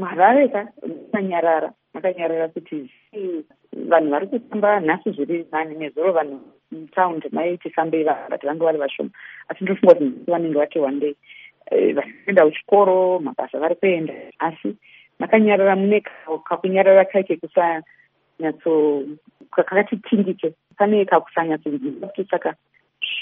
mharare ka makanyarara makanyarara kuti vanhu vari kufamba nhasi zviri nani nezuro vanhu mutaundi maitifambei vati vange vari vashoma. Asi ndinofunga kuti vanenge vati day eh, vachienda kuchikoro mabasa vari kuenda. Asi makanyarara mune kakunyarara kaike kusanyatso kakati tindike pane kakusanyatsonziva kuti saka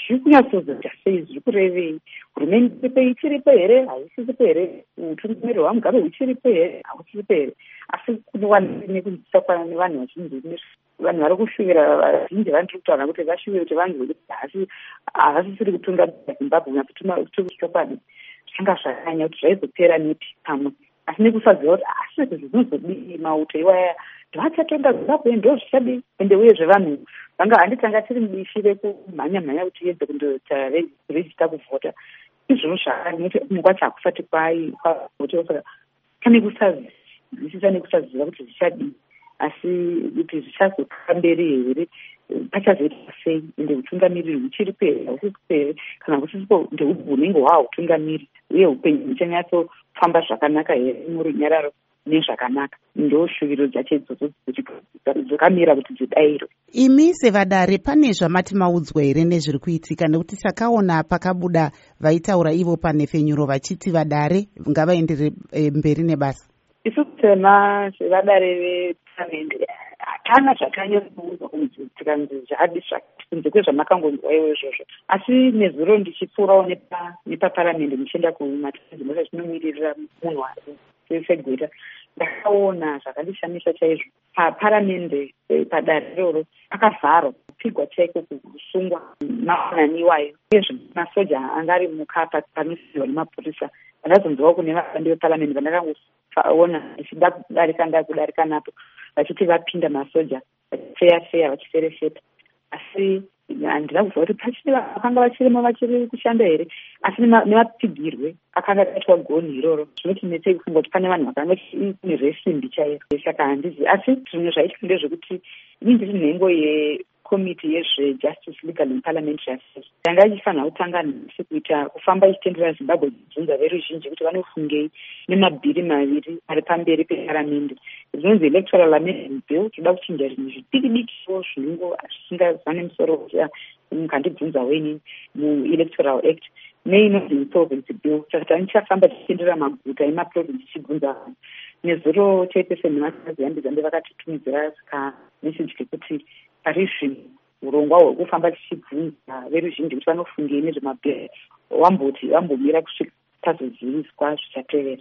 zviri kunyatsozoita sei zviri kurevei. Hurumende ichiripo here? Haisisipo here? Utungamiri hwamugabe huchiripo here? Hauchiripo here. Asi kunowannekunzisa nevanhu vazhinji vanhu vari kushuvira vazhinji vanitiri kutaura kuti vashuvire kuti vanhu vekuti hasi havasisiri kutungamira zimbabwe nyatotiri kuchokwadi zvanga zvakanya kuti zvaizopera nepi pamwe. Asi nekusaziva kuti asi izvi zvinozodii mauto iwaya ndovachatenda zimbabwe ndo zvichadii ende uyezve vanhu vanga handitanga tiri mudishi rekumhanya mhanya kuti tiedze kundotarejista kuvhota. Izvozvo zvakanoti kumwe kwacho hakusati kwavhotewa saka pane kusaziva zvisisa nekusaziva kuti zvichadii asi kuti zvichazokara mberi here pachazoita sei ende utungamiriri huchiripo here hausisipo here kana kusisipo ndehubhu hunenge hwaa utungamiri uye upenyu huchanyatsofamba zvakanaka here murunyararo nezvakanaka. Ndo shuviro dzacho idzodzo dzakamira kuti dzidayirwe imi sevadare pane zvamati maudzwa here nezviri kuitika nekuti takaona pakabuda vaitaura ivo panhefenyuro vachiti vadare ngavaendere e, mberi nebasa? Isu tema sevadare veparamendi hatana zvakanyanyoudzwa kunzi tikanzi zvadi kunze kwezvamakangonzwaiwo izvozvo. Asi nezuro ndichipfuurawo nepaparamendi muchienda kumatazimota chinomiririra munhu segweta ndakaona zvakandishamisa chaizvo paparamende padare iroro akavharwa kupigwa chaiko kusungwa maonani iwayo uyezve masoja anga ari mukapa panosizwa nemapurisa vandazonzwawo kune vashandi veparamende vandakangoona ichida kudarika ndakudarika napo vachiti vapinda masoja vachifeya feya vachiferefeta asi handina kuziva kuti pachine vakanga vachirimo vachiri kushanda here? Asi nemapigirwe akanga akaitwa goni iroro zvinotinetsei kufunga kuti pane vanhu vakanga kune resimbi chaiyo saka handizi asi zvimwe zvaitwa ndezvekuti inii ndiri nhengo yekomiti yezvejustice legal and parliamentary affairs. Yanga ichifanira kutanga nhasi kuita kufamba ichitendera zimbabwe kubvunza veruzhinji kuti vanofungei nemabhiri maviri ari pamberi peparamende zvinonzi electoral amendment bill toda kuchinja zvinhu zvidiki dikiwo zvinongo zvisingazva nemusoro mukandibvunzawo inini muelectoral act neinonzi insolvency bill saka tanichafamba tichiendera maguta emaprovinsi tichibvunza vanhu nezuro chete senhemakazi zambe vakatitumidzira saka meseji kekuti pari zvino urongwa hwekufamba tichibvunza veruzhinji kuti vanofungei nezvemabhiri wamboti vambomira kusvika tazoziviswa zvichatevera